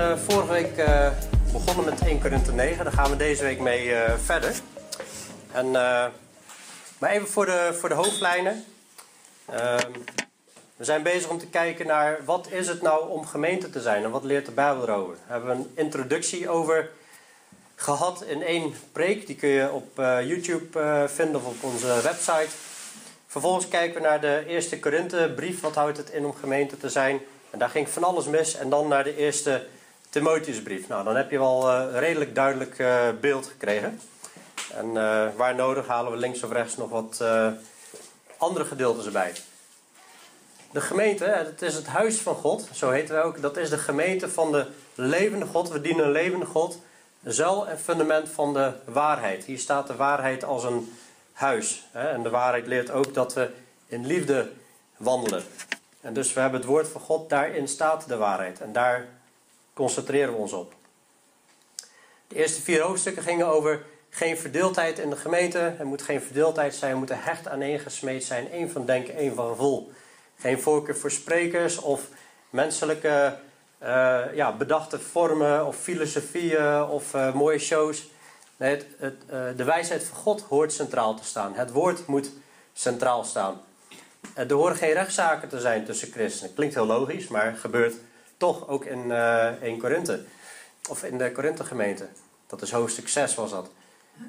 uh, vorige week uh, begonnen met 1 Korinthe 9. Daar gaan we deze week mee uh, verder. En, maar even voor de, voor de hoofdlijnen. Ehm, we zijn bezig om te kijken naar wat is het nou om gemeente te zijn en wat leert de Bijbel erover. Daar hebben we een introductie over gehad in één preek. Die kun je op YouTube vinden of op onze website. Vervolgens kijken we naar de eerste Korinthe brief. Wat houdt het in om gemeente te zijn? En daar ging van alles mis. En dan naar de eerste Timotheusbrief. Nou, dan heb je wel een redelijk duidelijk uh, beeld gekregen. En uh, waar nodig halen we links of rechts nog wat andere gedeeltes erbij. De gemeente, het is het huis van God, zo heten wij ook. Dat is de gemeente van de levende God. We dienen een levende God. Zuil en fundament van de waarheid. Hier staat de waarheid als een huis. En de waarheid leert ook dat we in liefde wandelen. En dus we hebben het woord van God, daarin staat de waarheid. En daar concentreren we ons op. De eerste vier hoofdstukken gingen over geen verdeeldheid in de gemeente. Er moet geen verdeeldheid zijn, we moeten hecht aaneengesmeed zijn. één van denken, één van gevoel. Geen voorkeur voor sprekers of menselijke uh, ja, bedachte vormen of filosofieën of uh, mooie shows. Het, uh, de wijsheid van God hoort centraal te staan. Het woord moet centraal staan. Er horen geen rechtszaken te zijn tussen christenen. Klinkt heel logisch, maar gebeurt toch ook in, uh, in Korinthe. Of in de Korinthe gemeente. Dat is hoofdstuk 6 was dat.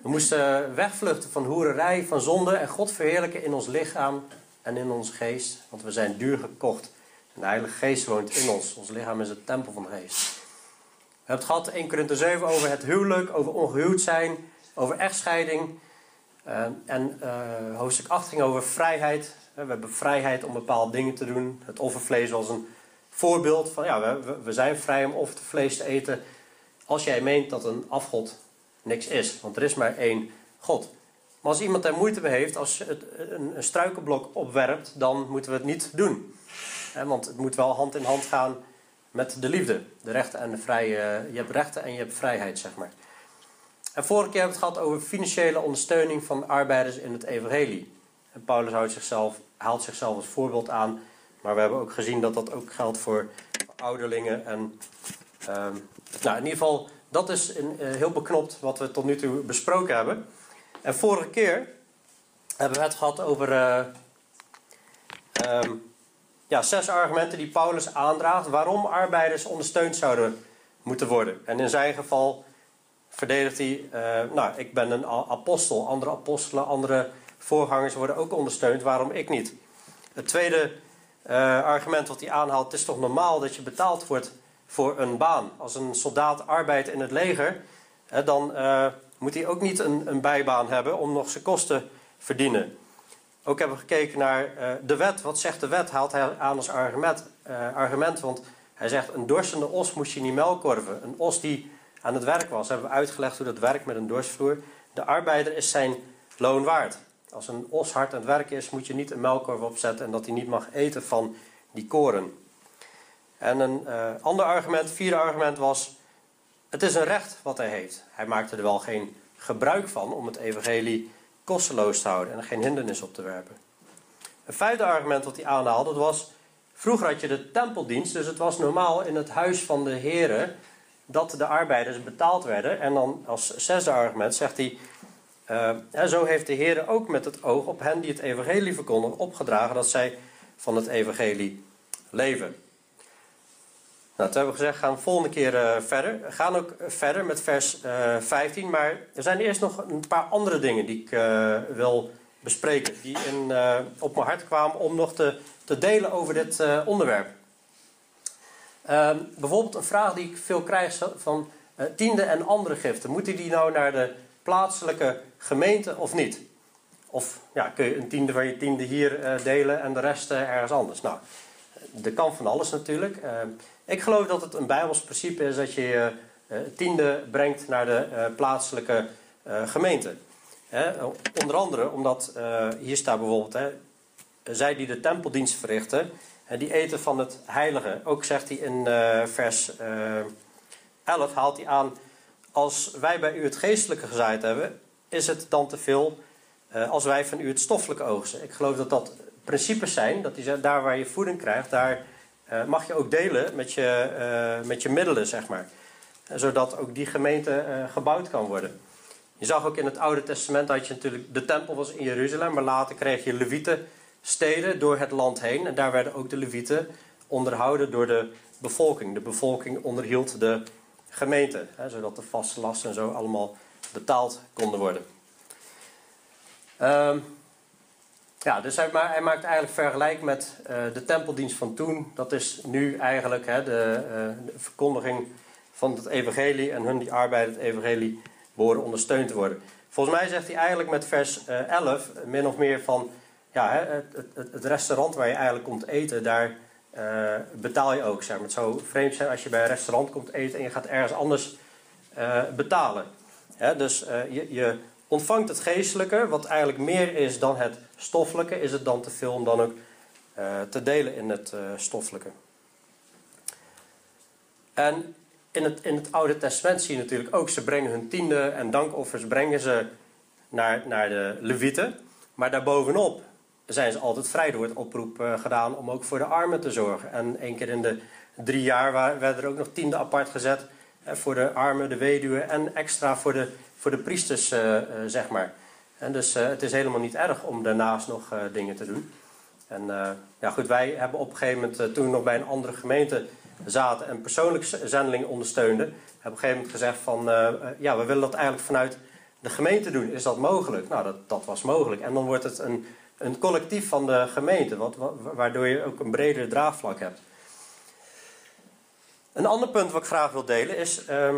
We moesten wegvluchten van hoererij, van zonde en God verheerlijken in ons lichaam en in onze geest. Want we zijn duur gekocht. En de Heilige Geest woont in ons. Ons lichaam is het tempel van de Geest. We hebben het gehad in 1 Korinthe 7 over het huwelijk, over ongehuwd zijn, over echtscheiding. Uh, en uh, hoofdstuk 8 ging over vrijheid. We hebben vrijheid om bepaalde dingen te doen. Het offervlees was een voorbeeld van, ja, we, we zijn vrij om offervlees te eten. Als jij meent dat een afgod niks is. Want er is maar één God. Maar als iemand er moeite mee heeft, als het een, een struikelblok opwerpt, dan moeten we het niet doen. want het moet wel hand in hand gaan met de liefde. De rechten en de vrije. Je hebt rechten en je hebt vrijheid, zeg maar. En vorige keer hebben we het gehad over financiële ondersteuning van arbeiders in het evangelie. En Paulus houdt zichzelf, haalt zichzelf als voorbeeld aan. Maar we hebben ook gezien dat dat ook geldt voor ouderlingen. En um, nou, in ieder geval, dat is uh, heel beknopt wat we tot nu toe besproken hebben. En vorige keer hebben we het gehad over uh, um, ja, zes argumenten die Paulus aandraagt waarom arbeiders ondersteund zouden moeten worden. En in zijn geval verdedigt hij, uh, nou, ik ben een apostel, andere apostelen, andere voorgangers worden ook ondersteund, waarom ik niet? Het tweede uh, argument wat hij aanhaalt, het is toch normaal dat je betaald wordt voor een baan. Als een soldaat arbeidt in het leger, hè, dan uh, moet hij ook niet een, een, bijbaan hebben om nog zijn kosten te verdienen. Ook hebben we gekeken naar uh, de wet. Wat zegt de wet? Haalt hij aan als argument, argument. Want hij zegt, een dorstende os moest je niet melkorven. Een os die aan het werk was. Hebben we uitgelegd hoe dat werkt met een dorstvloer. De arbeider is zijn loon waard. Als een os hard aan het werk is, moet je niet een melkkorf opzetten en dat hij niet mag eten van die koren. En een uh, ander argument, vierde argument was: het is een recht wat hij heeft. Hij maakte er wel geen gebruik van om het evangelie kosteloos te houden en er geen hindernis op te werpen. Een vijfde argument wat hij aanhaalde, dat was: vroeger had je de tempeldienst, dus het was normaal in het huis van de heren dat de arbeiders betaald werden. En dan als zesde argument zegt hij: uh, en zo heeft de Heer ook met het oog op hen die het evangelie verkondigen opgedragen dat zij van het evangelie leven. Nou, toen hebben we gezegd, gaan we volgende keer uh, verder. We gaan ook verder met vers uh, 15, maar er zijn eerst nog een paar andere dingen die ik wil bespreken, die in, op mijn hart kwamen om nog te, te delen over dit onderwerp. Ehm, bijvoorbeeld een vraag die ik veel krijg van tiende en andere giften. Moeten die nou naar de plaatselijke gemeente of niet? Of ja, kun je een tiende van je tiende hier uh, delen en de rest uh, ergens anders? Nou, dat kan van alles natuurlijk. Uh, ik geloof dat het een Bijbels principe is dat je je tiende brengt naar de plaatselijke gemeente. Hè? onder andere omdat, hier staat bijvoorbeeld, hè, zij die de tempeldienst verrichten, die eten van het heilige. Ook zegt hij in vers 11, haalt hij aan als wij bij u het geestelijke gezaaid hebben, is het dan te veel uh, als wij van u het stoffelijke oogsten. Ik geloof dat dat principes zijn, dat die, daar waar je voeding krijgt, daar mag je ook delen met je, met je middelen, zeg maar. Zodat ook die gemeente gebouwd kan worden. Je zag ook in het Oude Testament dat je natuurlijk, de tempel was in Jeruzalem, maar later kreeg je Levieten steden door het land heen. En daar werden ook de Levieten onderhouden door de bevolking. De bevolking onderhield de gemeente, hè, zodat de vaste lasten en zo allemaal betaald konden worden. Um, ja, dus hij, hij, maakt eigenlijk vergelijk met uh, de tempeldienst van toen. Dat is nu eigenlijk hè, de, de, verkondiging van het evangelie en hun die arbeiden het evangelie behoren ondersteund te worden. Volgens mij zegt hij eigenlijk met vers uh, eh, 11 min of meer van ja, het, het, het, restaurant waar je eigenlijk komt eten, daar uh, betaal je ook. Zeg maar. Het zou vreemd zijn als je bij een restaurant komt eten en je gaat ergens anders uh, betalen. dus uh, je, je, ontvangt het geestelijke, wat eigenlijk meer is dan het stoffelijke. Is het dan te veel om dan ook te delen in het stoffelijke. En in het, in het Oude Testament zie je natuurlijk ook, ze brengen hun tiende en dankoffers brengen ze naar, naar de Levieten. Maar daarbovenop zijn ze altijd vrij. Er wordt oproep uh, gedaan om ook voor de armen te zorgen. En één keer in de drie jaar werden er ook nog tiende apart gezet uh, voor de armen, de weduwen en extra voor de, voor de priesters, uh, zeg maar. En dus het is helemaal niet erg om daarnaast nog dingen te doen. En ja, goed, wij hebben op een gegeven moment, toen we nog bij een andere gemeente zaten en persoonlijk zendeling ondersteunden, hebben op een gegeven moment gezegd van, ja, we willen dat eigenlijk vanuit de gemeente doen. Is dat mogelijk? Nou, dat, dat was mogelijk. En dan wordt het een een collectief van de gemeente, wat, waardoor je ook een bredere draagvlak hebt. Een ander punt wat ik graag wil delen is, ehm,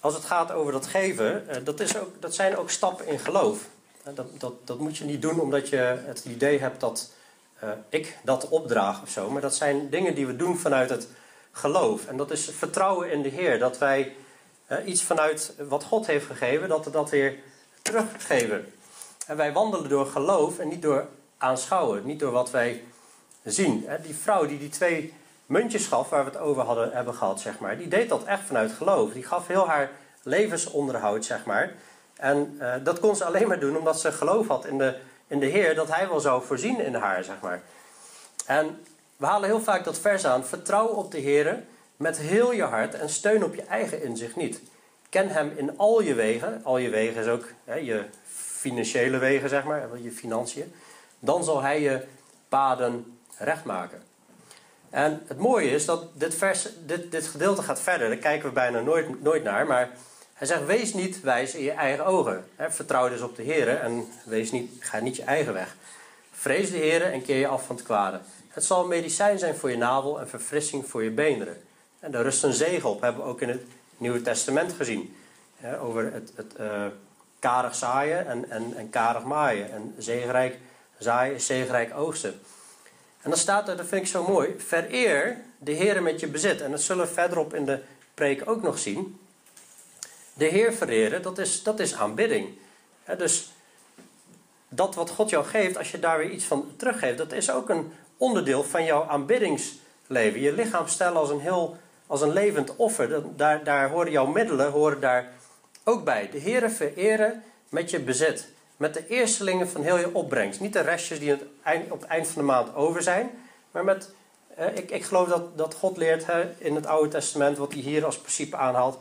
als het gaat over dat geven, uh, dat, is ook, dat zijn ook stappen in geloof. Uh, dat, dat, dat moet je niet doen omdat je het idee hebt dat uh, ik dat opdraag of zo. Maar dat zijn dingen die we doen vanuit het geloof. En dat is vertrouwen in de Heer. Dat wij iets vanuit wat God heeft gegeven, dat we dat weer teruggeven. En wij wandelen door geloof en niet door aanschouwen, niet door wat wij zien. Die vrouw die die twee muntjes gaf, waar we het over hadden, hebben gehad, zeg maar, die deed dat echt vanuit geloof. Die gaf heel haar levensonderhoud, zeg maar. En uh, dat kon ze alleen maar doen omdat ze geloof had in de, in de Heer, dat Hij wel zou voorzien in haar, zeg maar. En we halen heel vaak dat vers aan: vertrouw op de Heer met heel je hart en steun op je eigen inzicht niet. Ken Hem in al je wegen. Al je wegen is ook hè, je financiële wegen, zeg maar, je financiën dan zal hij je paden recht maken. En het mooie is dat dit, vers, dit, dit gedeelte gaat verder. Daar kijken we bijna nooit, nooit naar. Maar hij zegt: Wees niet wijs in je eigen ogen. vertrouw dus op de Heer en wees niet, ga niet je eigen weg. Vrees de Heer en keer je af van het kwade. Het zal medicijn zijn voor je navel en verfrissing voor je beenderen. En daar rust een zegen op, hebben we ook in het Nieuwe Testament gezien. over het, het uh, karig zaaien en, en, en karig maaien. En zegenrijk zaaien zegenrijk oogsten. En dan staat er, dat vind ik zo mooi, vereer de Heer met je bezit. En dat zullen we verderop in de preek ook nog zien. De Heer vereren, dat is, dat is aanbidding. dus dat wat God jou geeft, als je daar weer iets van teruggeeft, dat is ook een onderdeel van jouw aanbiddingsleven. Je lichaam stellen als een heel, als een levend offer. Daar, daar horen jouw middelen horen daar ook bij. De Heer vereren met je bezit met de eerstelingen van heel je opbrengst. Niet de restjes die op het eind van de maand over zijn, maar met. ik, ik geloof dat, dat God leert in het Oude Testament, wat hij hier als principe aanhaalt.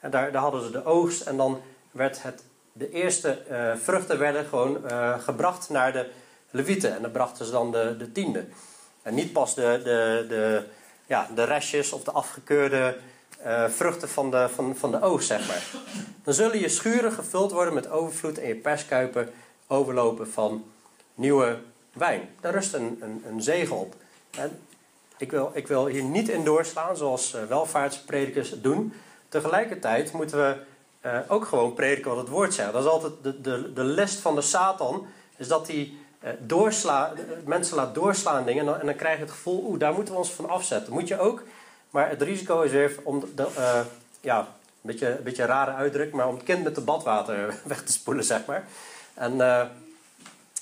En daar, daar hadden ze de oogst en dan werd het, de eerste uh, vruchten werden gewoon uh, gebracht naar de levieten. En dan brachten ze dan de, de tiende. En niet pas de, de, de, ja, de restjes of de afgekeurde uh, vruchten van de, van, van de oogst, zeg maar. Dan zullen je schuren gevuld worden met overvloed en je perskuipen overlopen van nieuwe wijn. Daar rust een, een, zegen op. En ik, wil, ik wil hier niet in doorslaan zoals uh, welvaartspredikers doen. Tegelijkertijd moeten we uh, ook gewoon prediken wat het woord zegt. Dat is altijd de, de, de list van de Satan, is dat hij doorsla, mensen laat doorslaan dingen en dan, en dan krijg je het gevoel, oeh, daar moeten we ons van afzetten. Moet je ook maar het risico is weer om, de, uh, ja, een beetje, een beetje rare uitdruk, maar om het kind met de badwater weg te spoelen, zeg maar. En, uh,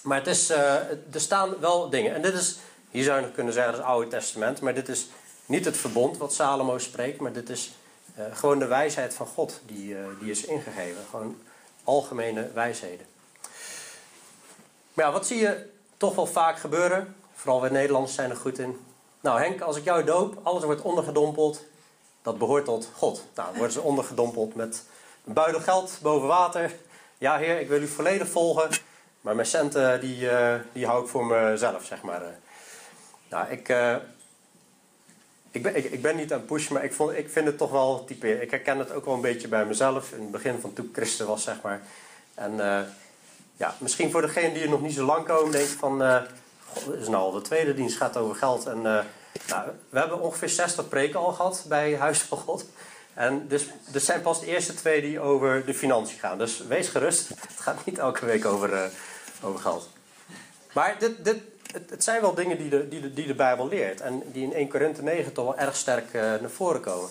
maar het is, uh, er staan wel dingen. En dit is, hier zou je nog kunnen zeggen, dat is het Oude Testament. Maar dit is niet het verbond wat Salomo spreekt, maar dit is gewoon de wijsheid van God die, die is ingegeven. Gewoon algemene wijsheden. Maar ja, wat zie je toch wel vaak gebeuren? Vooral we Nederlanders zijn er goed in Nou Henk, als ik jou doop, alles wordt ondergedompeld, dat behoort tot God. Nou, dan worden ze ondergedompeld met een buidel geld boven water. Ja heer, ik wil u volledig volgen, maar mijn centen die, uh, die hou ik voor mezelf, zeg maar. Nou, ik, uh, ik, ben, ik, ben niet aan het pushen, maar ik, vond, ik vind het toch wel type. Ik herken het ook wel een beetje bij mezelf in het begin van toen ik christen was, zeg maar. En ja, misschien voor degene die er nog niet zo lang komen, denk ik van... Is nou de tweede dienst, gaat over geld. En nou, we hebben ongeveer 60 preken al gehad bij Huis van God. En dus, dus zijn pas de eerste twee die over de financiën gaan. Dus wees gerust, het gaat niet elke week over, over geld. Maar dit, dit, het, het, zijn wel dingen die de, die, de, die de Bijbel leert. En die in 1 Korinthe 9 toch wel erg sterk uh, naar voren komen.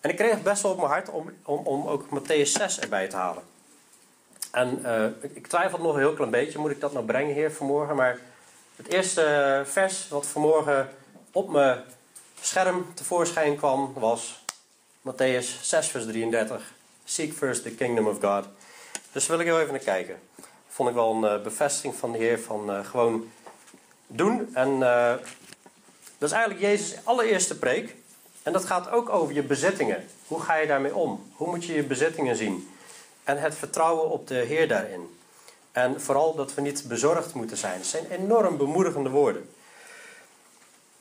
En ik kreeg best wel op mijn hart om, om, om ook Matthäus 6 erbij te halen. En uh, ik, twijfel nog een heel klein beetje. Moet ik dat nou brengen, Heer, vanmorgen? Maar het eerste vers wat vanmorgen op mijn scherm tevoorschijn kwam was Matthäus 6, vers 33. Seek first the kingdom of God. Dus wil ik heel even naar kijken vond ik wel een uh, bevestiging van de Heer van gewoon doen. En dat is eigenlijk Jezus' allereerste preek. En dat gaat ook over je bezittingen. Hoe ga je daarmee om? Hoe moet je je bezittingen zien? En het vertrouwen op de Heer daarin. En vooral dat we niet bezorgd moeten zijn. Dat zijn enorm bemoedigende woorden.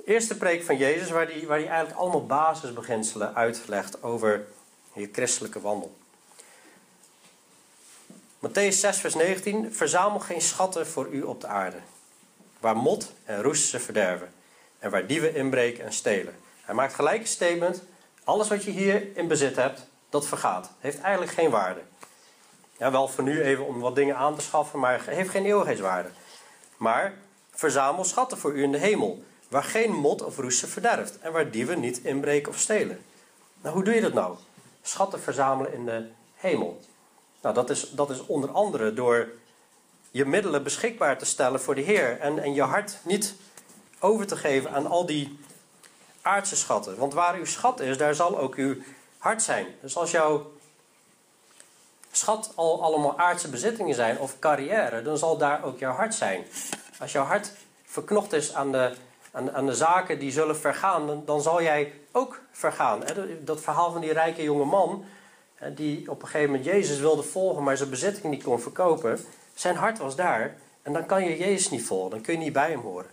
Eerste preek van Jezus, waar hij waar eigenlijk allemaal basisbeginselen uitlegt over je christelijke wandel. Matthäus 6, vers 19. Verzamel geen schatten voor u op de aarde. Waar mot en roest ze verderven. En waar dieven inbreken en stelen. Hij maakt gelijk een statement. Alles wat je hier in bezit hebt, dat vergaat. Heeft eigenlijk geen waarde. Ja, wel voor nu even om wat dingen aan te schaffen, maar heeft geen eeuwigheidswaarde. Maar verzamel schatten voor u in de hemel. Waar geen mot of roest verderft. En waar dieven niet inbreken of stelen. Nou, hoe doe je dat nou? Schatten verzamelen in de hemel. Nou, dat is, dat is onder andere door je middelen beschikbaar te stellen voor de Heer. En, en je hart niet over te geven aan al die aardse schatten. Want waar uw schat is, daar zal ook uw hart zijn. Dus als jouw schat al allemaal aardse bezittingen zijn of carrière, dan zal daar ook jouw hart zijn. Als jouw hart verknocht is aan de, aan, aan de zaken die zullen vergaan, dan, zal jij ook vergaan. Dat verhaal van die rijke jonge man die op een gegeven moment Jezus wilde volgen, maar zijn bezitting niet kon verkopen. Zijn hart was daar. En dan kan je Jezus niet volgen, dan kun je niet bij hem horen.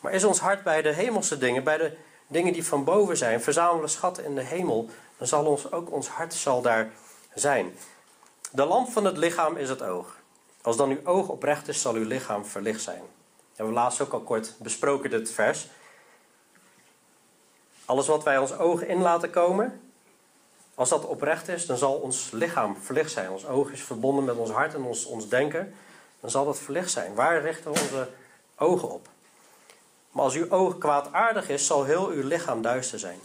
Maar is ons hart bij de hemelse dingen, bij de dingen die van boven zijn, verzamelen schatten in de hemel, dan zal ons, ook ons hart zal daar zijn. De lamp van het lichaam is het oog. Als dan uw oog oprecht is, zal uw lichaam verlicht zijn. We hebben laatst ook al kort besproken dit vers. Alles wat wij ons ogen in laten komen, als dat oprecht is, dan zal ons lichaam verlicht zijn. Ons oog is verbonden met ons hart en ons, ons denken. Dan zal dat verlicht zijn. Waar richten we onze ogen op? Maar als uw oog kwaadaardig is, zal heel uw lichaam duister zijn.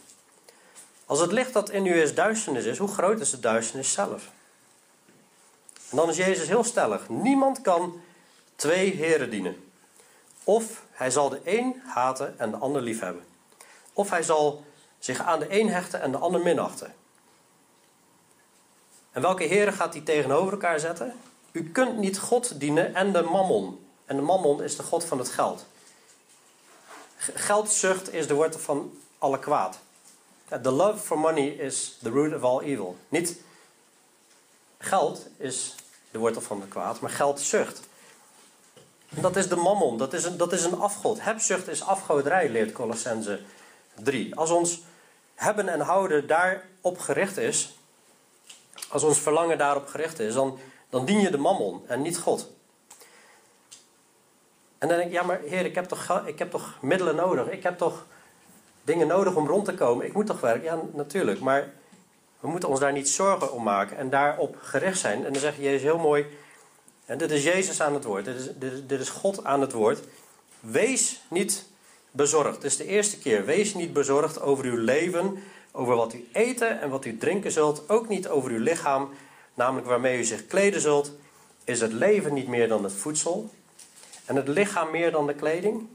Als het licht dat in u is duisternis is, hoe groot is de duisternis zelf? En dan is Jezus heel stellig. Niemand kan twee heren dienen. Of hij zal de een haten en de ander liefhebben. Of hij zal zich aan de een hechten en de ander minachten. En welke heren gaat hij tegenover elkaar zetten? U kunt niet God dienen en de mammon. En de mammon is de god van het geld. Geldzucht is de wortel van alle kwaad. The love for money is the root of all evil. Niet geld is de wortel van het kwaad, maar geldzucht. En dat is de mammon, dat is een, dat is een afgod. Hebzucht is afgoderij, leert Colossense 3. Als ons hebben en houden daarop gericht is, als ons verlangen daarop gericht is, dan, dan dien je de mammon en niet God. En dan denk ik, ja maar heer, ik heb, toch, ik heb toch middelen nodig. Ik heb toch dingen nodig om rond te komen. Ik moet toch werken? Ja, natuurlijk. Maar we moeten ons daar niet zorgen om maken en daarop gericht zijn. En dan zegt Jezus heel mooi, en dit is Jezus aan het woord, dit is, dit, dit is God aan het woord. Wees niet bezorgd. Is de eerste keer. Wees niet bezorgd over uw leven, over wat u eten en wat u drinken zult, ook niet over uw lichaam, namelijk waarmee u zich kleden zult. Is het leven niet meer dan het voedsel en het lichaam meer dan de kleding?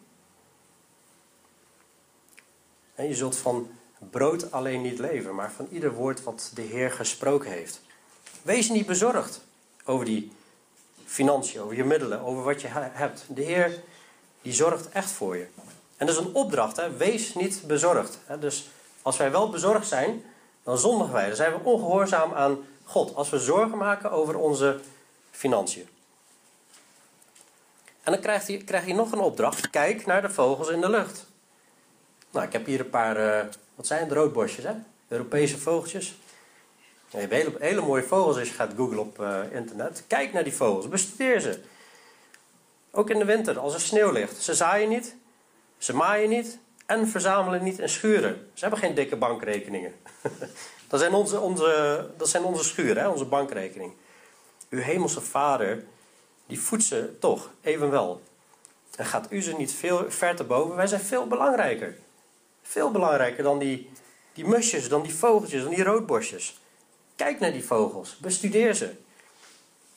En je zult van brood alleen niet leven, maar van ieder woord wat de Heer gesproken heeft. Wees niet bezorgd over die financiën, over je middelen, over wat je hebt. De Heer die zorgt echt voor je. En dat is een opdracht, hè? wees niet bezorgd. Dus als wij wel bezorgd zijn, dan zondigen wij. Dan zijn we ongehoorzaam aan God. Als we zorgen maken over onze financiën. En dan krijgt hij, krijg je nog een opdracht. Kijk naar de vogels in de lucht. Nou, ik heb hier een paar, uh, wat zijn het, roodbosjes, hè? Europese vogeltjes. Je hele, hele mooie vogels als je gaat googlen op uh, internet. Kijk naar die vogels, bestudeer ze. Ook in de winter, als er sneeuw ligt. Ze zaaien niet, ze maaien niet en verzamelen niet en schuren. Ze hebben geen dikke bankrekeningen. dat, zijn onze, onze, dat zijn onze schuren, hè? onze bankrekening. Uw hemelse vader, die voedt ze toch, evenwel. En gaat u ze niet veel ver te boven? Wij zijn veel belangrijker. Veel belangrijker dan die, die musjes, dan die vogeltjes, dan die roodbosjes. Kijk naar die vogels, bestudeer ze.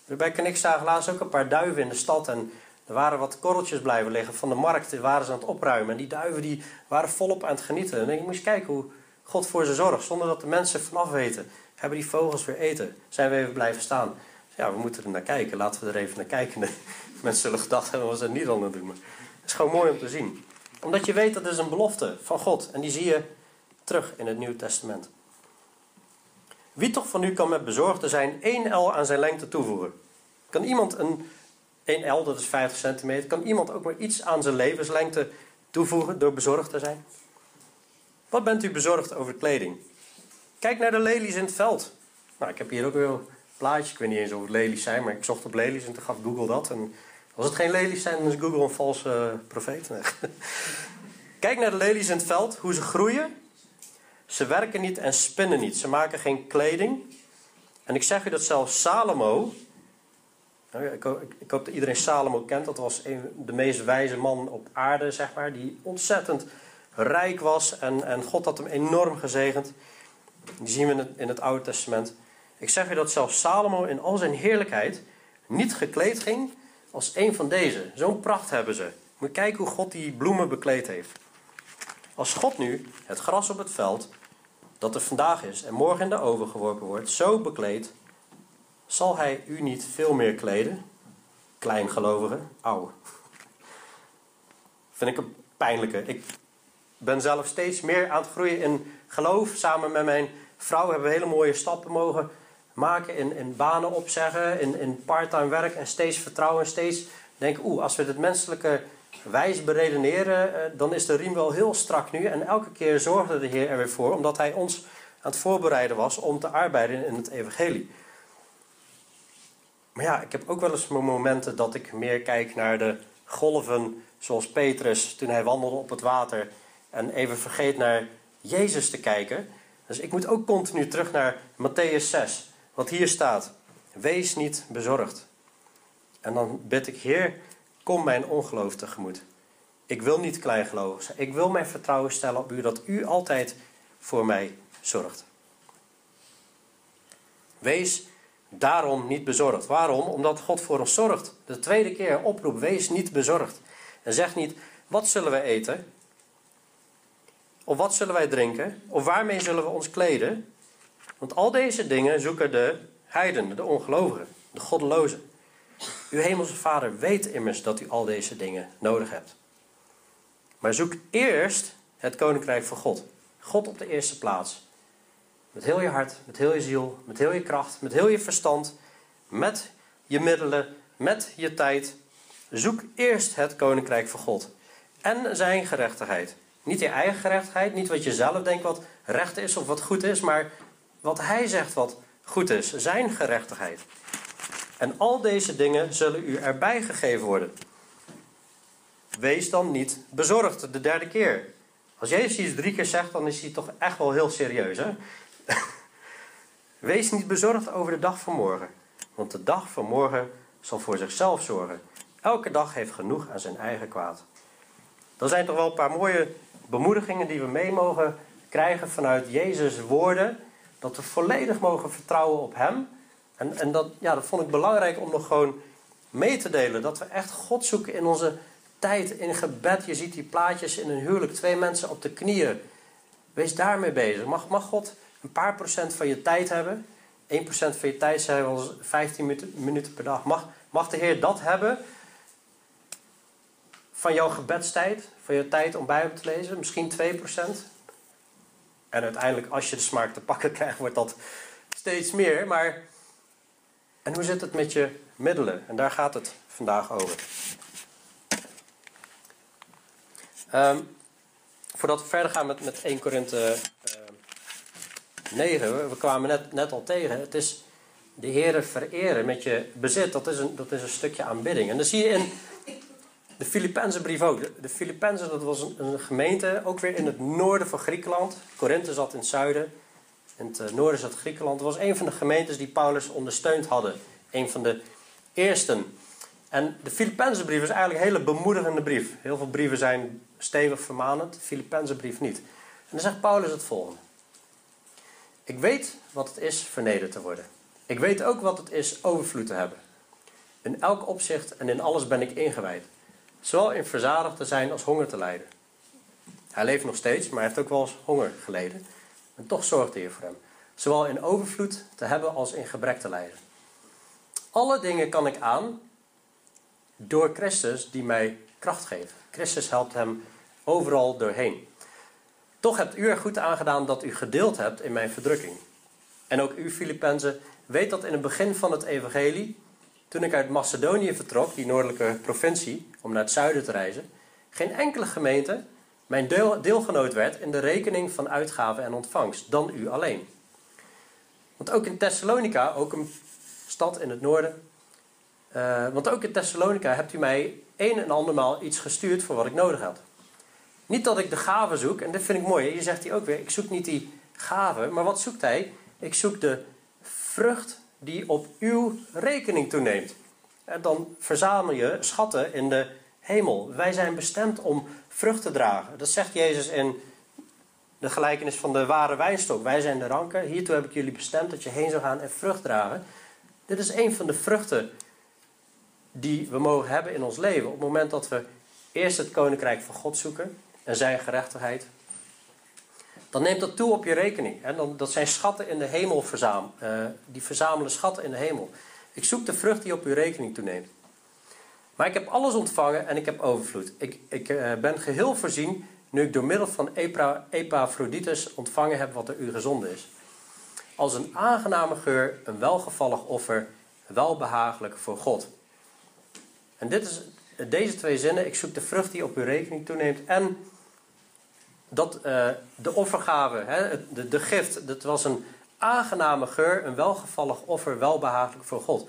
Bij Knik zagen laatst ook een paar duiven in de stad en er waren wat korreltjes blijven liggen van de markt, die waren ze aan het opruimen. En die duiven die waren volop aan het genieten. En ik moest kijken hoe God voor ze zorgt, zonder dat de mensen vanaf weten. Hebben die vogels weer eten? Zijn we even blijven staan? Ja, we moeten er naar kijken, laten we er even naar kijken. mensen zullen gedacht hebben, wat ze niet aan het doen. Maar het is gewoon mooi om te zien. Omdat je weet, dat is een belofte van God. En die zie je terug in het Nieuwe Testament. Wie toch van u kan met bezorgde zijn één L aan zijn lengte toevoegen? Kan iemand een 1 L, dat is 50 centimeter, kan iemand ook maar iets aan zijn levenslengte toevoegen door bezorgd te zijn? Wat bent u bezorgd over kleding? Kijk naar de lelies in het veld. Nou, ik heb hier ook weer een plaatje. Ik weet niet eens of het lelies zijn, maar ik zocht op lelies en toen gaf Google dat. En als het geen lelies zijn, dan is Google een valse profeet. Kijk naar de lelies in het veld, hoe ze groeien. Ze werken niet en spinnen niet. Ze maken geen kleding. En ik zeg u dat zelfs Salomo. Nou ik, ik, hoop dat iedereen Salomo kent. Dat was een, de meest wijze man op aarde, zeg maar. Die ontzettend rijk was. En, en God had hem enorm gezegend. Die zien we in het, in het Oude Testament. Ik zeg u dat zelfs Salomo in al zijn heerlijkheid niet gekleed ging als een van deze. Zo'n pracht hebben ze. Moet kijken hoe God die bloemen bekleed heeft. Als God nu het gras op het veld, dat er vandaag is en morgen in de oven geworpen wordt, zo bekleedt, zal hij u niet veel meer kleden? Kleingelovige, ouwe. Vind ik een pijnlijke. Ik ben zelf steeds meer aan het groeien in geloof. Samen met mijn vrouw hebben we hele mooie stappen mogen maken in, in banen opzeggen, in, in parttime werk en steeds vertrouwen, steeds denken, oeh, als we het menselijke wijs beredeneren, eh, dan is de riem wel heel strak nu. En elke keer zorgde de Heer er weer voor, omdat Hij ons aan het voorbereiden was om te arbeiden in het Evangelie. Maar ja, ik heb ook wel eens momenten dat ik meer kijk naar de golven, zoals Petrus toen hij wandelde op het water, en even vergeet naar Jezus te kijken. Dus ik moet ook continu terug naar Matthäus 6, wat hier staat: Wees niet bezorgd. En dan bid ik, Heer, Kom mijn ongeloof tegemoet. Ik wil niet kleingelovig zijn. Ik wil mijn vertrouwen stellen op u dat u altijd voor mij zorgt. Wees daarom niet bezorgd. Waarom? Omdat God voor ons zorgt. De tweede keer oproep: wees niet bezorgd. En zeg niet: wat zullen we eten? Of wat zullen wij drinken? Of waarmee zullen we ons kleden? Want al deze dingen zoeken de heidenen, de ongelovigen, de goddelozen. Uw hemelse Vader weet immers dat u al deze dingen nodig hebt. Maar zoek eerst het koninkrijk van God. God op de eerste plaats. Met heel je hart, met heel je ziel, met heel je kracht, met heel je verstand, met je middelen, met je tijd. Zoek eerst het koninkrijk van God en zijn gerechtigheid. Niet je eigen gerechtigheid, niet wat je zelf denkt wat recht is of wat goed is, maar wat hij zegt wat goed is, zijn gerechtigheid. En al deze dingen zullen u erbij gegeven worden. Wees dan niet bezorgd de derde keer. Als Jezus iets drie keer zegt, dan is hij toch echt wel heel serieus. Hè? Wees niet bezorgd over de dag van morgen. Want de dag van morgen zal voor zichzelf zorgen. Elke dag heeft genoeg aan zijn eigen kwaad. Dat zijn toch wel een paar mooie bemoedigingen die we mee mogen krijgen vanuit Jezus' woorden. Dat we volledig mogen vertrouwen op Hem en, en dat, ja, dat vond ik belangrijk om nog gewoon mee te delen. Dat we echt God zoeken in onze tijd, in gebed. Je ziet die plaatjes in een huwelijk, twee mensen op de knieën. Wees daarmee bezig. Mag, mag God een paar procent van je tijd hebben? 1% van je tijd zijn wel 15 minuten, per dag. Mag, mag de Heer dat hebben? van jouw gebedstijd, van je tijd om Bijbel te lezen, misschien 2%. En uiteindelijk, als je de smaak te pakken krijgt, wordt dat steeds meer. Maar en hoe zit het met je middelen? En daar gaat het vandaag over. Um, voordat we verder gaan met, met 1 Korinthe uh, 9, we kwamen net, net al tegen. Het is de Heeren vereren met je bezit. Dat is, een, dat is een stukje aanbidding. En dan zie je in de Filipijnse brief ook. De, de dat was een, een, gemeente, ook weer in het noorden van Griekenland. Korinthe zat in het zuiden. In het eh, noorden zat Griekenland. Het was een van de gemeentes die Paulus ondersteund hadden. Een van de eersten. En de Filipijnse brief is eigenlijk een hele bemoedigende brief. Heel veel brieven zijn stevig vermanend. De Filipijnse brief niet. En dan zegt Paulus het volgende. Ik weet wat het is vernederd te worden. Ik weet ook wat het is overvloed te hebben. In elk opzicht en in alles ben ik ingewijd. Zowel in verzadigd te zijn als honger te lijden. Hij leeft nog steeds, maar heeft ook wel eens honger geleden. En toch zorgt de voor hem. Zowel in overvloed te hebben als in gebrek te lijden. Alle dingen kan ik aan door Christus die mij kracht geeft. Christus helpt hem overal doorheen. Toch hebt u er goed aangedaan dat u gedeeld hebt in mijn verdrukking. En ook u, Filippenzen, weet dat in het begin van het evangelie, toen ik uit Macedonië vertrok, die noordelijke provincie, om naar het zuiden te reizen, geen enkele gemeente mijn deel, deelgenoot werd in de rekening van uitgaven en ontvangst, dan u alleen. Want ook in Thessalonica, ook een stad in het noorden, uh, want ook in Thessalonica hebt u mij een en andermaal iets gestuurd voor wat ik nodig had. Niet dat ik de gave zoek, en dat vind ik mooi. Je zegt hij ook weer, ik zoek niet die gave, maar wat zoekt hij? Ik zoek de vrucht die op uw rekening toeneemt. En dan verzamel je schatten in de hemel. Wij zijn bestemd om vrucht te dragen. Dat zegt Jezus in de gelijkenis van de ware wijnstok. Wij zijn de ranken. Hiertoe heb ik jullie bestemd dat je heen zou gaan en vrucht dragen. Dit is een van de vruchten die we mogen hebben in ons leven. Op het moment dat we eerst het koninkrijk van God zoeken en zijn gerechtigheid, dan neemt dat toe op je rekening. En dan, dat zijn schatten in de hemel verzamelen. Uh, die verzamelen schatten in de hemel. Ik zoek de vrucht die op uw rekening toeneemt. Maar ik heb alles ontvangen en ik heb overvloed. Ik, ik uh, ben geheel voorzien nu ik door middel van Epaphroditus ontvangen heb wat er u gezonden is. Als een aangename geur, een welgevallig offer, welbehagelijk voor God. En dit is, deze twee zinnen, ik zoek de vrucht die op uw rekening toeneemt en dat uh, de offergave, hè, de, de gift, dat was een aangename geur, een welgevallig offer, welbehagelijk voor God.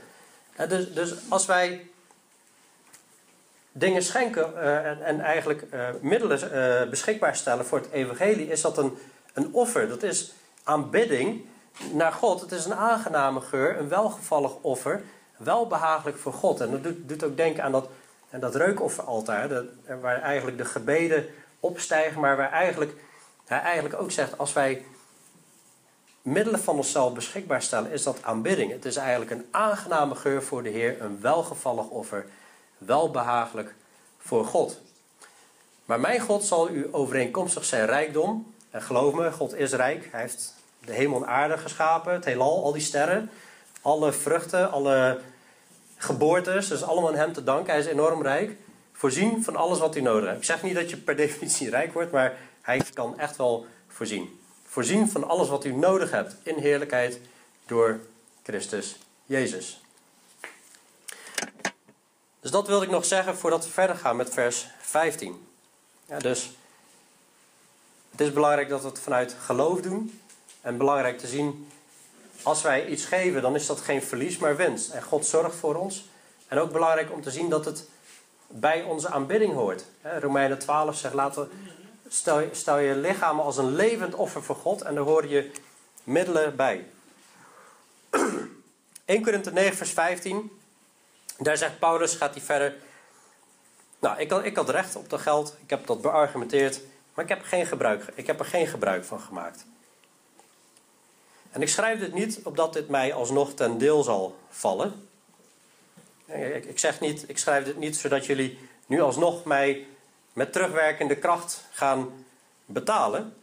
dus, dus als wij dingen schenken uh, en, en, eigenlijk uh, middelen beschikbaar stellen voor het evangelie, is dat een, een offer. Dat is aanbidding naar God. Het is een aangename geur, een welgevallig offer, welbehagelijk voor God. En dat doet, doet ook denken aan dat, aan dat reukofferaltaar, waar eigenlijk de gebeden opstijgen, maar waar eigenlijk, hij eigenlijk ook zegt, als wij middelen van onszelf beschikbaar stellen, is dat aanbidding. Het is eigenlijk een aangename geur voor de Heer, een welgevallig offer, welbehagelijk voor God. Maar mijn God zal u overeenkomstig zijn rijkdom, en geloof me, God is rijk, hij heeft de hemel en aarde geschapen, het heelal, al die sterren, alle vruchten, alle geboortes, dus allemaal aan hem te danken. Hij is enorm rijk voorzien van alles wat u nodig hebt. Ik zeg niet dat je per definitie rijk wordt, maar hij kan echt wel voorzien. Voorzien van alles wat u nodig hebt in heerlijkheid door Christus Jezus. Dus dat wilde ik nog zeggen voordat we verder gaan met vers 15. Ja, dus het is belangrijk dat we het vanuit geloof doen. En belangrijk te zien, als wij iets geven, dan is dat geen verlies, maar winst. En God zorgt voor ons. En ook belangrijk om te zien dat het bij onze aanbidding hoort. Romeinen 12 zegt, laten, stel, je lichaam als een levend offer voor God en daar horen je middelen bij. 1 Korinther 9 vers 15, daar zegt Paulus, gaat hij verder. Nou, ik had, ik had recht op dat geld, ik heb dat beargumenteerd, maar ik heb, geen gebruik, ik heb er geen gebruik van gemaakt. En ik schrijf dit niet opdat dit mij alsnog ten deel zal vallen. Ik, zeg niet, ik schrijf dit niet zodat jullie nu alsnog mij met terugwerkende kracht gaan betalen.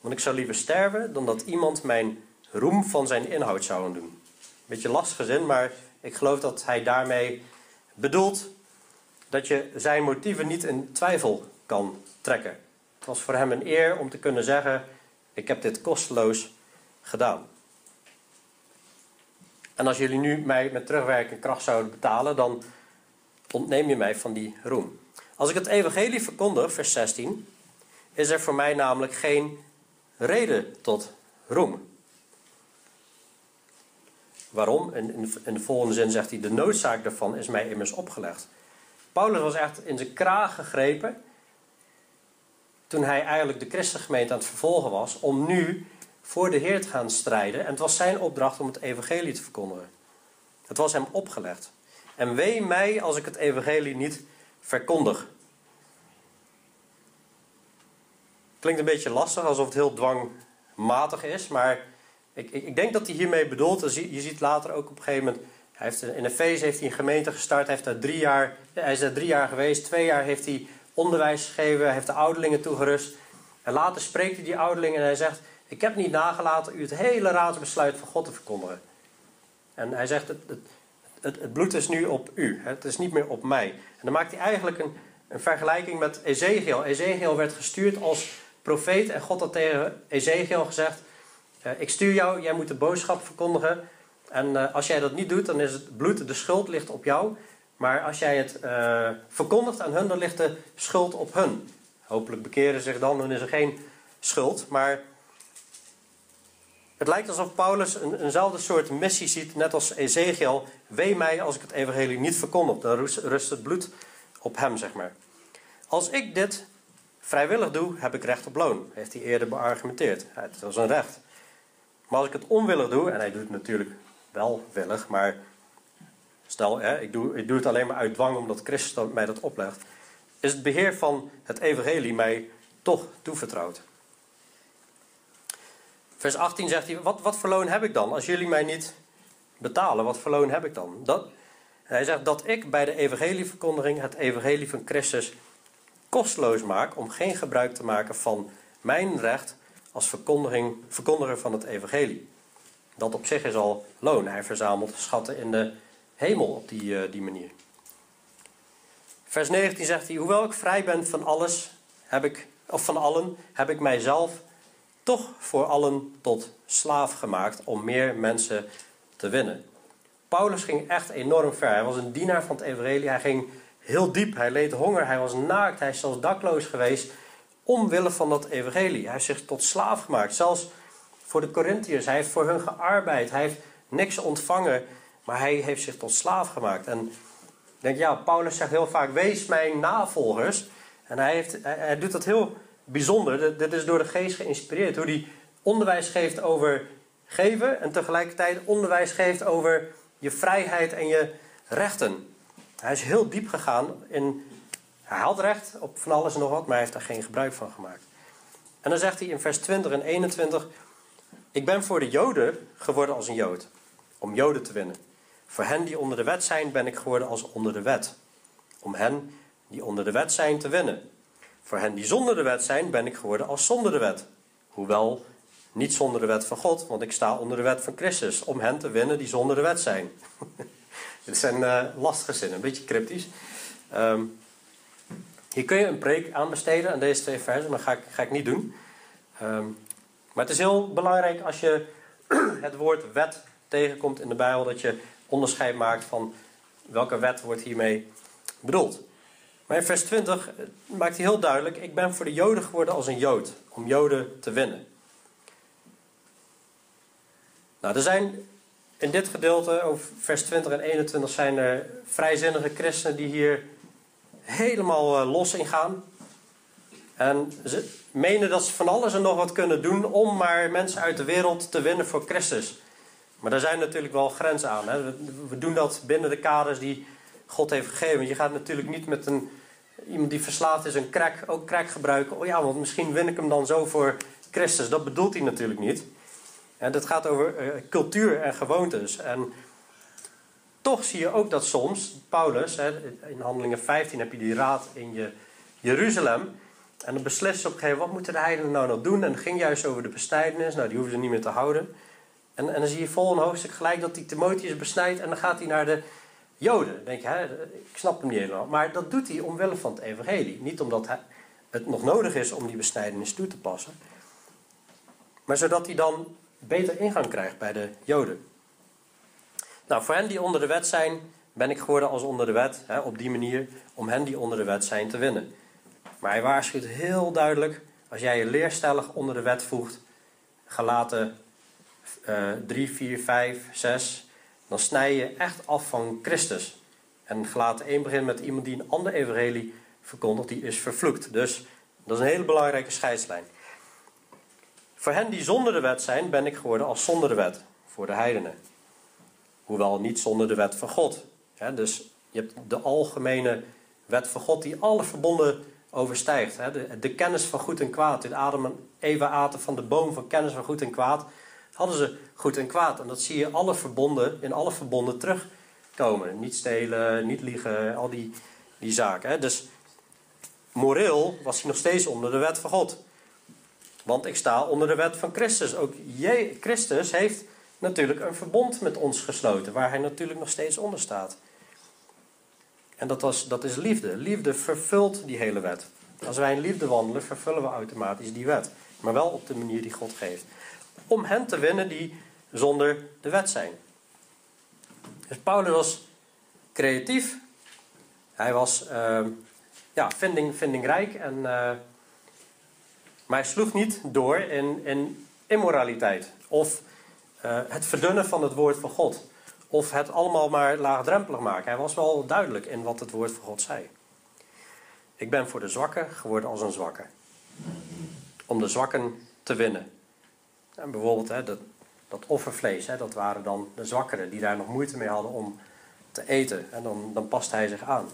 Want ik zou liever sterven dan dat iemand mijn roem van zijn inhoud zou doen. Beetje lastige zin, maar ik geloof dat hij daarmee bedoelt dat je zijn motieven niet in twijfel kan trekken. Het was voor hem een eer om te kunnen zeggen: Ik heb dit kosteloos gedaan. En als jullie nu mij met terugwerkende kracht zouden betalen, dan ontneem je mij van die roem. Als ik het evangelie verkondig, vers 16, is er voor mij namelijk geen reden tot roem. Waarom? In, de volgende zin zegt hij: De noodzaak daarvan is mij immers opgelegd. Paulus was echt in zijn kraag gegrepen. toen hij eigenlijk de christengemeente aan het vervolgen was. om nu voor de Heer te gaan strijden. En het was zijn opdracht om het evangelie te verkondigen. Het was hem opgelegd. En wee mij als ik het evangelie niet verkondig. Klinkt een beetje lastig, alsof het heel dwangmatig is, maar ik, ik, ik denk dat hij hiermee bedoelt. Je ziet later ook op een gegeven moment. Hij heeft, in Efeze heeft hij een gemeente gestart. Hij, heeft daar drie jaar, hij is daar drie jaar geweest. Twee jaar heeft hij onderwijs gegeven. Hij heeft de ouderlingen toegerust. En later spreekt hij die ouderlingen en hij zegt: Ik heb niet nagelaten u het hele raadsbesluit van God te verkondigen. En hij zegt: Het, het, het, bloed is nu op u. Het is niet meer op mij. En dan maakt hij eigenlijk een, een vergelijking met Ezekiel. Ezekiel werd gestuurd als profeet. En God had tegen Ezekiel gezegd: eh, Ik stuur jou, jij moet de boodschap verkondigen. En uh, als jij dat niet doet, dan is het bloed, de schuld ligt op jou. Maar als jij het uh, verkondigt aan hun, dan ligt de schuld op hun. Hopelijk bekeren zich dan, dan is er geen schuld. Maar het lijkt alsof Paulus een, eenzelfde soort missie ziet, net als Ezekiel. Wee mij als ik het evangelie niet verkondig. Dan rust het bloed op hem, zeg maar. Als ik dit vrijwillig doe, heb ik recht op loon. Heeft hij eerder beargumenteerd. Het was een recht. Maar als ik het onwillig doe, en hij doet het natuurlijk wel willig, maar stel, hè, ik, doe, ik doe het alleen maar uit dwang omdat Christus mij dat oplegt, is het beheer van het evangelie mij toch toevertrouwd. Vers 18 zegt hij, wat, wat voor loon heb ik dan als jullie mij niet betalen? Wat voor loon heb ik dan? Dat, hij zegt dat ik bij de evangelieverkondiging het evangelie van Christus kosteloos maak om geen gebruik te maken van mijn recht als verkondiging, verkondiger van het evangelie. Dat op zich is al loon. Hij verzamelt schatten in de hemel op die, uh, die manier. Vers 19 zegt hij: Hoewel ik vrij ben van alles, heb ik, of van allen, heb ik mijzelf toch voor allen tot slaaf gemaakt om meer mensen te winnen. Paulus ging echt enorm ver. Hij was een dienaar van het evangelie. Hij ging heel diep. Hij leed honger. Hij was naakt. Hij is zelfs dakloos geweest. Omwille van dat evangelie. Hij heeft zich tot slaaf gemaakt. Zelfs voor de Corinthiërs. Hij heeft voor hun gearbeid. Hij heeft niks ontvangen. Maar hij heeft zich tot slaaf gemaakt. En ik denk, ja, Paulus zegt heel vaak: wees mijn navolgers. En hij, heeft, hij, doet dat heel bijzonder. Dit is door de geest geïnspireerd. Hoe hij onderwijs geeft over geven. En tegelijkertijd onderwijs geeft over je vrijheid en je rechten. Hij is heel diep gegaan in hij had recht op van alles en nog wat, maar hij heeft daar geen gebruik van gemaakt. En dan zegt hij in vers 20 en 21: Ik ben voor de Joden geworden als een Jood, om Joden te winnen. Voor hen die onder de wet zijn, ben ik geworden als onder de wet, om hen die onder de wet zijn te winnen. Voor hen die zonder de wet zijn, ben ik geworden als zonder de wet. Hoewel niet zonder de wet van God, want ik sta onder de wet van Christus, om hen te winnen die zonder de wet zijn. Dit zijn uh, lastige zinnen, een beetje cryptisch. Um, hier kun je een preek aan besteden aan deze twee versen, maar dat ga ik, ga ik niet doen. Ehm, maar het is heel belangrijk als je het woord wet tegenkomt in de Bijbel, dat je onderscheid maakt van welke wet wordt hiermee bedoeld. Maar in vers 20 eh, maakt hij heel duidelijk: Ik ben voor de Joden geworden als een Jood, om Joden te winnen. Nou, er zijn in dit gedeelte, over vers 20 en 21, zijn er vrijzinnige christenen die hier helemaal uh, los in gaan. En ze menen dat ze van alles en nog wat kunnen doen om maar mensen uit de wereld te winnen voor Christus. Maar daar zijn natuurlijk wel grenzen aan. Hè? We, doen dat binnen de kaders die God heeft gegeven. Je gaat natuurlijk niet met een, iemand die verslaafd is een crack, ook crack gebruiken. Oh ja, want misschien win ik hem dan zo voor Christus. Dat bedoelt hij natuurlijk niet. En dat gaat over uh, cultuur en gewoontes. En toch zie je ook dat soms, Paulus, in Handelingen 15 heb je die raad in je Jeruzalem. En dan beslist ze op een gegeven moment, wat moeten de heidenen nou nog doen? En het ging juist over de bestijdenis, nou die hoeven ze niet meer te houden. En, en dan zie je vol een hoofdstuk gelijk dat die Timotheus besnijdt en dan gaat hij naar de Joden. denk je, hè, ik snap hem niet helemaal. Maar dat doet hij omwille van het evangelie. Niet omdat het nog nodig is om die besnijdenis toe te passen. Maar zodat hij dan beter ingang krijgt bij de Joden. Nou, voor hen die onder de wet zijn, ben ik geworden als onder de wet. Hè, op die manier om hen die onder de wet zijn te winnen. Maar hij waarschuwt heel duidelijk, als jij je leerstellig onder de wet voegt, gelaten uh, 3, 4, 5, 6, dan snij je echt af van Christus. En gelaten 1 begint met iemand die een ander evangelie verkondigt, die is vervloekt. Dus dat is een hele belangrijke scheidslijn. Voor hen die zonder de wet zijn, ben ik geworden als zonder de wet, voor de heidenen. Hoewel niet zonder de wet van God. dus je hebt de algemene wet van God die alle verbonden overstijgt. De, kennis van goed en kwaad. Toen Adam en Eva aten van de boom van kennis van goed en kwaad, hadden ze goed en kwaad. En dat zie je alle verbonden, in alle verbonden terugkomen. Niet stelen, niet liegen, al die, die zaken. Dus moreel was hij nog steeds onder de wet van God. Want ik sta onder de wet van Christus. Ook Je, Christus heeft natuurlijk een verbond met ons gesloten, waar hij natuurlijk nog steeds onder staat. En dat, was, dat is liefde. Liefde vervult die hele wet. Als wij in liefde wandelen, vervullen we automatisch die wet. Maar wel op de manier die God geeft. Om hen te winnen die zonder de wet zijn. Dus Paulus was creatief. Hij was uh, ja, vinding, vindingrijk. En, uh, maar hij sloeg niet door in, in immoraliteit. Of uh, het verdunnen van het woord van God. Of het allemaal maar laagdrempelig maken. Hij was wel duidelijk in wat het woord van God zei. Ik ben voor de zwakken geworden als een zwakke. Om de zwakken te winnen. En bijvoorbeeld hè, dat, dat offervlees, hè, dat waren dan de zwakkeren die daar nog moeite mee hadden om te eten. En dan, dan past hij zich aan.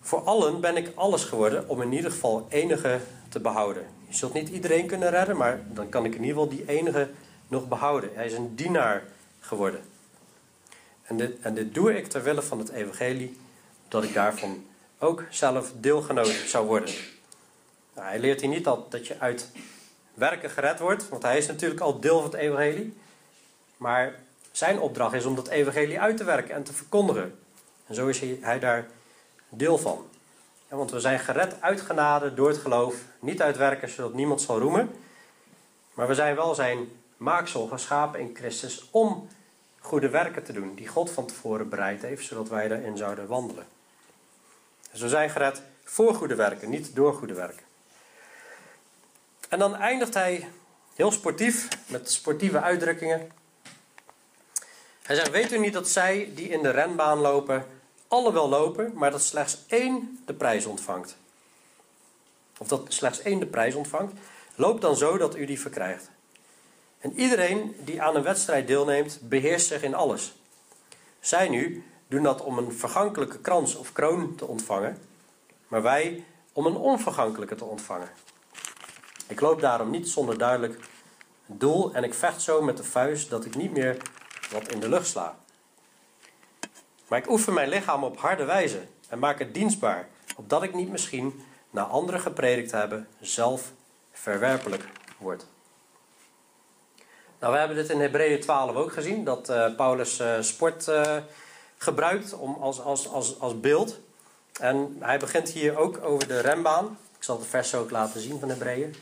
Voor allen ben ik alles geworden om in ieder geval enige te behouden. Je zult niet iedereen kunnen redden, maar dan kan ik in ieder geval die enige nog behouden. Hij is een dienaar geworden. En dit, en dit doe ik ter wille van het evangelie, dat ik daarvan ook zelf deelgenoot zou worden. Nou, hij leert hier niet dat, dat je uit werken gered wordt, want hij is natuurlijk al deel van het evangelie. Maar zijn opdracht is om dat evangelie uit te werken en te verkondigen. En zo is hij, daar deel van. Ja, want we zijn gered uit genade door het geloof, niet uit werken zodat niemand zal roemen. Maar we zijn wel zijn maaksel geschapen in Christus om goede werken te doen die God van tevoren bereid heeft, zodat wij daarin zouden wandelen. Dus we zijn gered voor goede werken, niet door goede werken. En dan eindigt hij heel sportief met sportieve uitdrukkingen. Hij zegt: Weet u niet dat zij die in de renbaan lopen, alle wel lopen, maar dat slechts één de prijs ontvangt? Of dat slechts één de prijs ontvangt? Loop dan zo dat u die verkrijgt. En iedereen die aan een wedstrijd deelneemt, beheerst zich in alles. Zij nu doen dat om een vergankelijke krans of kroon te ontvangen, maar wij om een onvergankelijke te ontvangen. Ik loop daarom niet zonder duidelijk doel en ik vecht zo met de vuist dat ik niet meer wat in de lucht sla. Maar ik oefen mijn lichaam op harde wijze en maak het dienstbaar, opdat ik niet misschien, na anderen gepredikt hebben, zelf verwerpelijk word. Nou, we hebben dit in Hebreeën 12 ook gezien, dat uh, Paulus uh, sport uh, gebruikt om als, als, als, als beeld. En hij begint hier ook over de rembaan. Ik zal het vers ook laten zien van Hebreeën.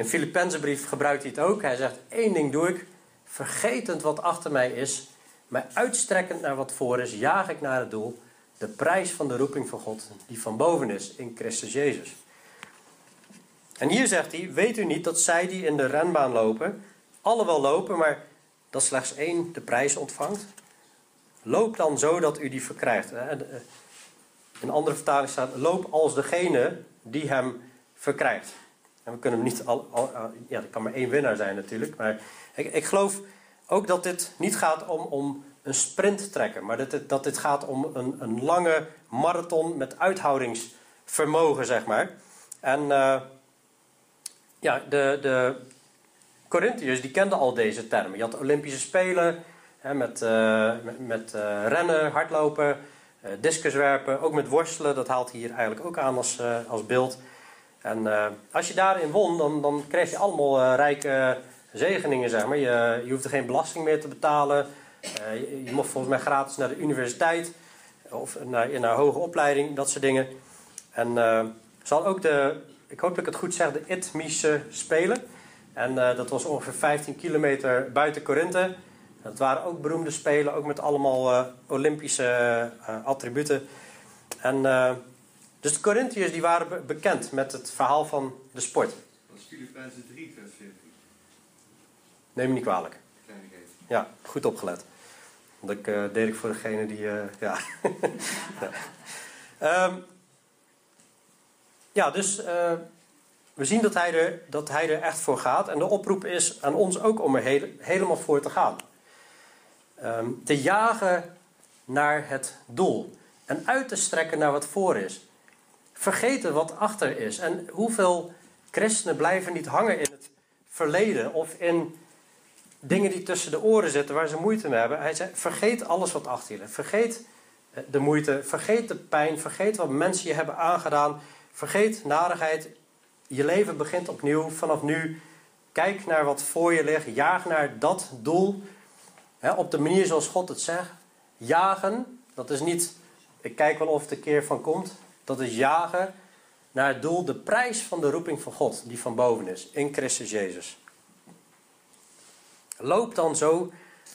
In Filippenzenbrief gebruikt hij het ook. Hij zegt, één ding doe ik, vergetend wat achter mij is, mij uitstrekkend naar wat voor is, jaag ik naar het doel, de prijs van de roeping van God, die van boven is, in Christus Jezus. En hier zegt hij, weet u niet dat zij die in de renbaan lopen, alle wel lopen, maar dat slechts één de prijs ontvangt. Loop dan zo dat u die verkrijgt. In een andere vertaling staat: loop als degene die hem verkrijgt. En we kunnen hem niet al, al, ja, er kan maar één winnaar zijn natuurlijk. Maar ik, ik geloof ook dat dit niet gaat om, om een sprint trekken, maar dat dat dit gaat om een, een lange marathon met uithoudingsvermogen, zeg maar. En uh, ja, de, de Corinthiërs die kenden al deze termen. Je had Olympische Spelen hè, met, uh, met, uh, rennen, hardlopen, discuswerpen, ook met worstelen. Dat haalt hier eigenlijk ook aan als, als beeld. En als je daarin won, dan, dan kreeg je allemaal rijke zegeningen, zeg maar. Je, je hoefde geen belasting meer te betalen. je, je, mocht volgens mij gratis naar de universiteit of naar, naar hoge opleiding, dat soort dingen. En zal ook de, ik hoop dat ik het goed zeg, de Itmische Spelen. En dat was ongeveer 15 kilometer buiten Korinthe. Dat waren ook beroemde spelen, ook met allemaal Olympische attributen. En dus de Corinthiërs die waren bekend met het verhaal van de sport. Dat is Filippenzen 3, vers 14. Neem me niet kwalijk. Ja, goed opgelet. Dat ik, uh, deed ik voor degene die. Uh, ja. ja. Um, ja, dus uh, we zien dat hij, er, dat hij er echt voor gaat. En de oproep is aan ons ook om er helemaal voor te gaan. Um, te jagen naar het doel. En uit te strekken naar wat voor is vergeten wat achter is. En hoeveel christenen blijven niet hangen in het verleden of in dingen die tussen de oren zitten waar ze moeite mee hebben. Hij zei: vergeet alles wat achter je ligt. Vergeet eh, de moeite, vergeet de pijn, vergeet wat mensen je hebben aangedaan. Vergeet narigheid. Je leven begint opnieuw vanaf nu. Kijk naar wat voor je ligt. Jaag naar dat doel. op de manier zoals God het zegt. Jagen, dat is niet, ik kijk wel of het een keer van komt. Dat is jagen naar het doel, de prijs van de roeping van God, die van boven is, in Christus Jezus. Loop dan zo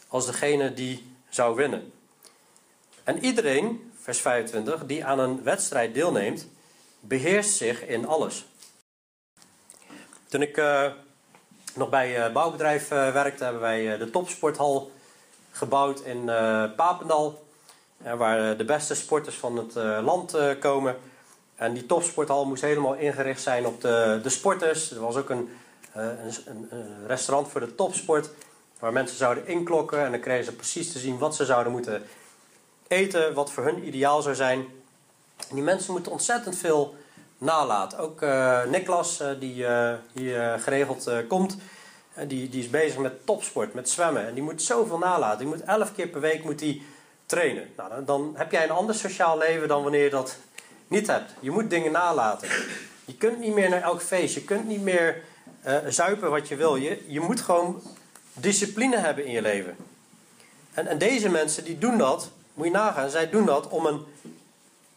als degene die zou winnen. En iedereen, vers 25, die aan een wedstrijd deelneemt, beheerst zich in alles. Toen ik uh, nog bij uh, bouwbedrijf uh, werkte, hebben wij de topsporthal gebouwd in Papendal waar de beste sporters van het eh, land eh, komen. En die topsporthal moest helemaal ingericht zijn op de, de sporters. Er was ook een, eh, een, een restaurant voor de topsport. Waar mensen zouden inklokken. En dan kregen ze precies te zien wat ze zouden moeten eten. Wat voor hun ideaal zou zijn. En die mensen moeten ontzettend veel nalaten. Ook uh, Niklas, die hier geregeld komt. die, die is bezig met topsport, met zwemmen. En die moet zoveel nalaten. Die moet elf keer per week moet die trainen. Nou, dan, heb jij een ander sociaal leven dan wanneer je dat niet hebt. Je moet dingen nalaten. Je kunt niet meer naar elk feest. Je kunt niet meer uh, zuipen wat je wil. Je, je moet gewoon discipline hebben in je leven. En, en deze mensen die doen dat, moet je nagaan, zij doen dat om een,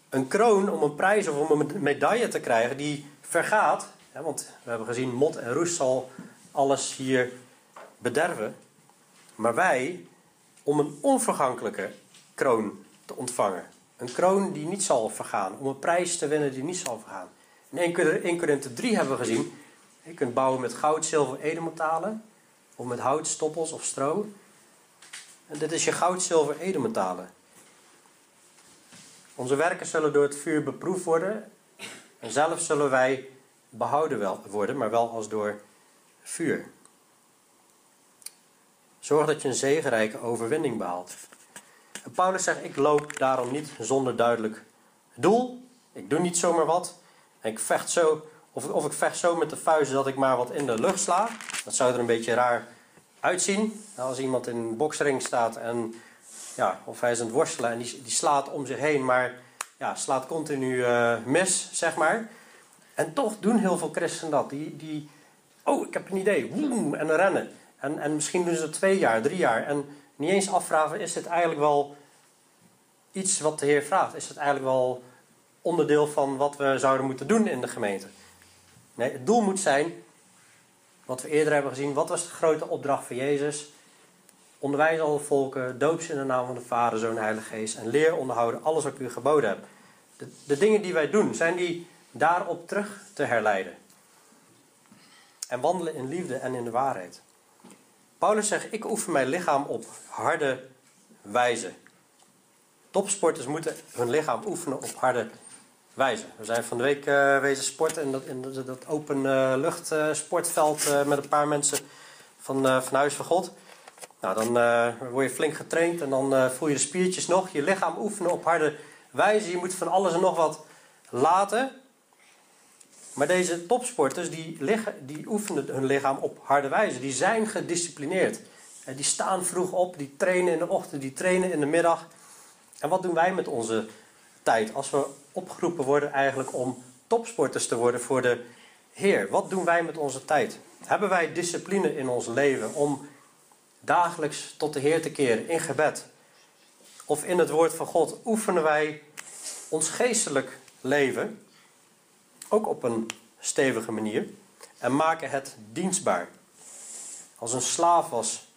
een kroon, om een prijs of om een medaille te krijgen die vergaat. Want we hebben gezien, mot en roest zal alles hier bederven. Maar wij, om een onvergankelijke kroon te ontvangen. Een kroon die niet zal vergaan. Om een prijs te winnen die niet zal vergaan. In 1 Korinthe 3 hebben we gezien. Je kunt bouwen met goud, zilver, edelmetalen. Of met hout, stoppels of stro. En dit is je goud, zilver, edelmetalen. Onze werken zullen door het vuur beproefd worden. En zelf zullen wij behouden wel worden, maar wel als door vuur. Zorg dat je een zegenrijke overwinning behaalt. Paulus zegt, ik loop daarom niet zonder duidelijk doel. Ik doe niet zomaar wat. ik vecht zo, of, of ik vecht zo met de vuisten dat ik maar wat in de lucht sla. Dat zou er een beetje raar uitzien. Nou, als iemand in een boksring staat en ja, of hij is aan het worstelen en die, die slaat om zich heen, maar ja, slaat continu uh, mis, zeg maar. En toch doen heel veel christenen dat. Die, die oh, ik heb een idee, woem, en rennen. En, en misschien doen ze dat twee jaar, drie jaar. En niet eens afvragen, is dit eigenlijk wel iets wat de Heer vraagt? Is het eigenlijk wel onderdeel van wat we zouden moeten doen in de gemeente? Nee, het doel moet zijn, wat we eerder hebben gezien, wat was de grote opdracht van Jezus? Onderwijs alle volken, doop ze in de naam van de Vader, Zoon en Heilige Geest en leer onderhouden alles wat ik u geboden heb. De dingen die wij doen, zijn die daarop terug te herleiden. En wandelen in liefde en in de waarheid. Paulus zegt: Ik oefen mijn lichaam op harde wijze. Topsporters moeten hun lichaam oefenen op harde wijze. We zijn van de week uh, wezen sporten in dat, in dat, open uh, lucht uh, sportveld met een paar mensen van, van Huis van God. Nou, dan word je flink getraind en dan voel je de spiertjes nog. Je lichaam oefenen op harde wijze. Je moet van alles en nog wat laten. Maar deze topsporters die, liggen, die oefenen hun lichaam op harde wijze. Die zijn gedisciplineerd. Die staan vroeg op, die trainen in de ochtend, die trainen in de middag. En wat doen wij met onze tijd als we opgeroepen worden eigenlijk om topsporters te worden voor de Heer? Wat doen wij met onze tijd? Hebben wij discipline in ons leven om dagelijks tot de Heer te keren in gebed of in het woord van God, oefenen wij ons geestelijk leven ook op een stevige manier en maken het dienstbaar. Als een slaaf was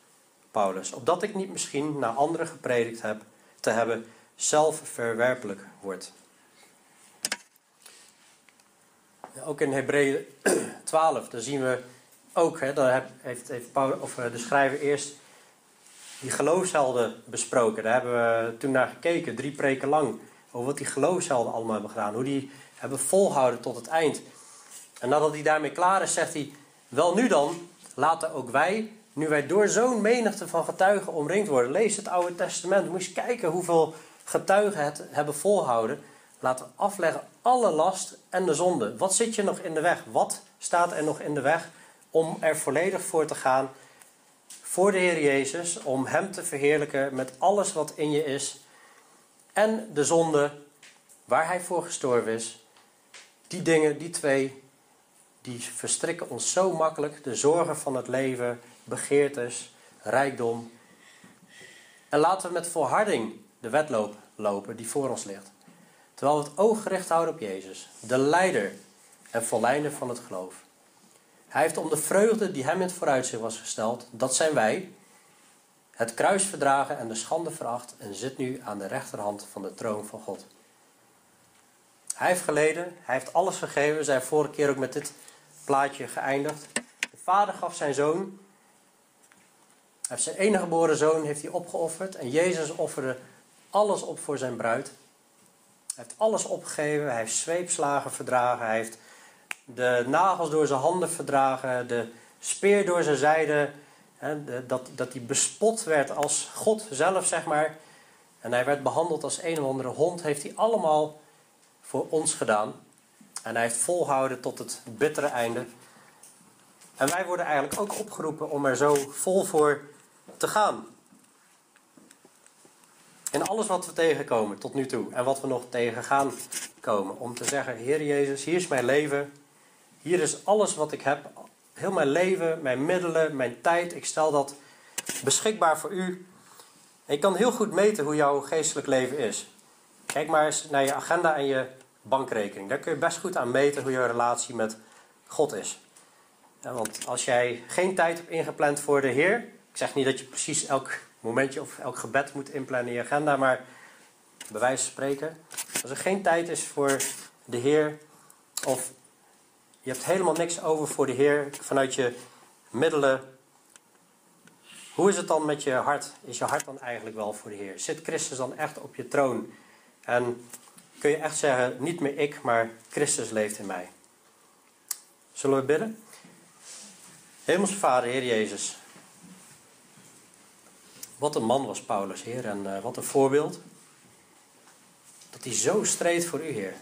Paulus, opdat ik niet misschien naar anderen gepredikt heb te hebben, zelf verwerpelijk wordt. Ook in Hebreeën 12, daar zien we ook, hè, daar heeft, heeft Paulus, of eh, de schrijver eerst die geloofshelden besproken. Daar hebben we toen naar gekeken, drie preken lang, over wat die geloofshelden allemaal hebben gedaan. Hoe die hebben volhouden tot het eind. En nadat hij daarmee klaar is, zegt hij, wel nu dan, laten ook wij, nu wij door zo'n menigte van getuigen omringd worden, lees het Oude Testament, moet je kijken hoeveel getuigen het hebben volhouden. Laten we afleggen alle last en de zonde. Wat zit je nog in de weg? Wat staat er nog in de weg om er volledig voor te gaan voor de Heer Jezus, om Hem te verheerlijken met alles wat in je is en de zonde waar Hij voor gestorven is. Die dingen, die twee, die verstrikken ons zo makkelijk. De zorgen van het leven, begeertes, rijkdom. En laten we met volharding de wedloop lopen die voor ons ligt. Terwijl we het oog gericht houden op Jezus, de leider en volleinder van het geloof. Hij heeft om de vreugde die hem in het vooruitzicht was gesteld, dat zijn wij, het kruis verdragen en de schande veracht en zit nu aan de rechterhand van de troon van God. Hij heeft geleden, hij heeft alles gegeven. We zijn vorige keer ook met dit plaatje geëindigd. De vader gaf zijn zoon. Heeft zijn enige geboren zoon heeft hij opgeofferd. En Jezus offerde alles op voor zijn bruid. Hij heeft alles opgegeven. Hij heeft zweepslagen verdragen. Hij heeft de nagels door zijn handen verdragen, de speer door zijn zijde, hè, dat, dat hij bespot werd als God zelf, zeg maar. En hij werd behandeld als een of andere hond, heeft hij allemaal voor ons gedaan. En hij heeft volhouden tot het bittere einde. En wij worden eigenlijk ook opgeroepen om er zo vol voor te gaan. In alles wat we tegenkomen tot nu toe en wat we nog tegen gaan komen. Om te zeggen, Heer Jezus, hier is mijn leven. Hier is alles wat ik heb. Heel mijn leven, mijn middelen, mijn tijd. Ik stel dat beschikbaar voor u. En je kan heel goed meten hoe jouw geestelijk leven is. Kijk maar eens naar je agenda en je bankrekening. Daar kun je best goed aan meten hoe je relatie met God is. want als jij geen tijd hebt ingepland voor de Heer. Ik zeg niet dat je precies elk momentje of elk gebed moet inplannen in je agenda. Maar bij wijze van spreken. Als er geen tijd is voor de Heer. Of je hebt helemaal niks over voor de Heer vanuit je middelen. Hoe is het dan met je hart? Is je hart dan eigenlijk wel voor de Heer? Zit Christus dan echt op je troon? En kun je echt zeggen, niet meer ik, maar Christus leeft in mij. Zullen we bidden? Hemelse Vader, Heer Jezus. Wat een man was Paulus, Heer, en uh, wat een voorbeeld. Dat hij zo streed voor u, Heer.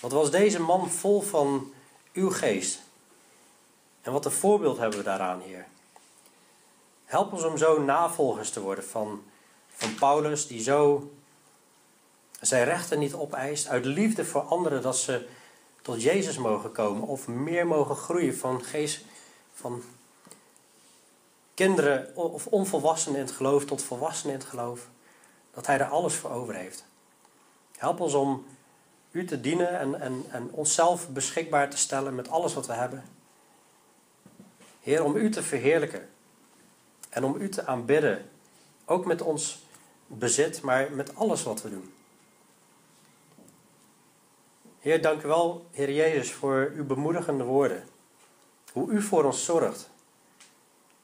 Wat was deze man vol van uw geest? En wat een voorbeeld hebben we daaraan, Heer. Help ons om zo navolgers te worden van, van Paulus, die zo zijn rechten niet opeist uit liefde voor anderen, dat ze tot Jezus mogen komen of meer mogen groeien van geest, van kinderen of onvolwassenen in het geloof tot volwassenen in het geloof. Dat Hij er alles voor over heeft. Help ons om u te dienen en, en, en onszelf beschikbaar te stellen met alles wat we hebben. Heer, om u te verheerlijken en om u te aanbidden, ook met ons bezit, maar met alles wat we doen. Heer, dank u wel, Heer Jezus, voor uw bemoedigende woorden. Hoe u voor ons zorgt.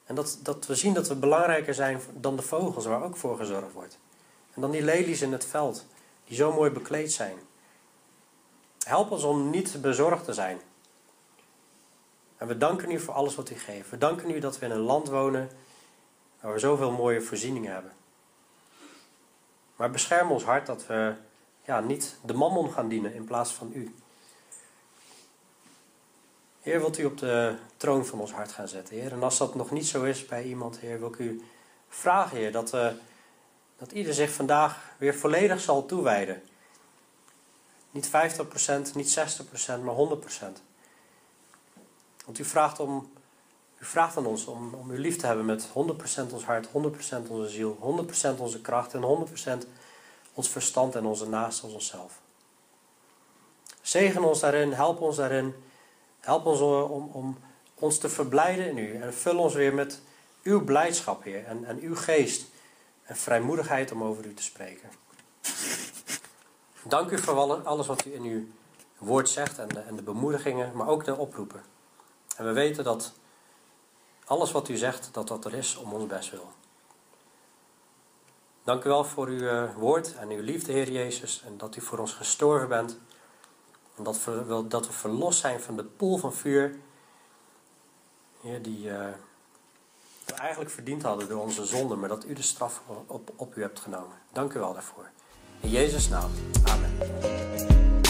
En dat, dat we zien dat we belangrijker zijn dan de vogels, waar ook voor gezorgd wordt. En dan die lelies in het veld, die zo mooi bekleed zijn. Help ons om niet bezorgd te zijn. En we danken u voor alles wat u geeft. We danken u dat we in een land wonen waar we zoveel mooie voorzieningen hebben. Maar bescherm ons hart dat we ja, niet de mammon gaan dienen in plaats van u. Heer, wilt u op de troon van ons hart gaan zetten, Heer. En als dat nog niet zo is bij iemand, Heer, wil ik u vragen, Heer, dat, uh, dat ieder zich vandaag weer volledig zal toewijden niet 50%, niet 60%, maar 100%. Want u vraagt om U vraagt aan ons om, om u lief te hebben met 100% ons hart, 100% onze ziel, 100% onze kracht en 100% ons verstand en onze naast als onszelf. Zegen ons daarin, help ons daarin. Help ons om, om ons te verblijden in u. En vul ons weer met uw blijdschap, Heer. En, en uw geest. En vrijmoedigheid om over u te spreken. Dank u voor alles wat u in uw woord zegt. En de, en de bemoedigingen, maar ook de oproepen. En we weten dat alles wat u zegt, dat dat er is om ons best wil. Dank u wel voor uw eh, woord en uw liefde, Heer Jezus. En dat u voor ons gestorven bent. En dat we, dat we verlost zijn van de poel van vuur. Die uh, we eigenlijk verdiend hadden door onze zonde. Maar dat u de straf op, op u hebt genomen. Dank u wel daarvoor. In Jezus' naam. Amen.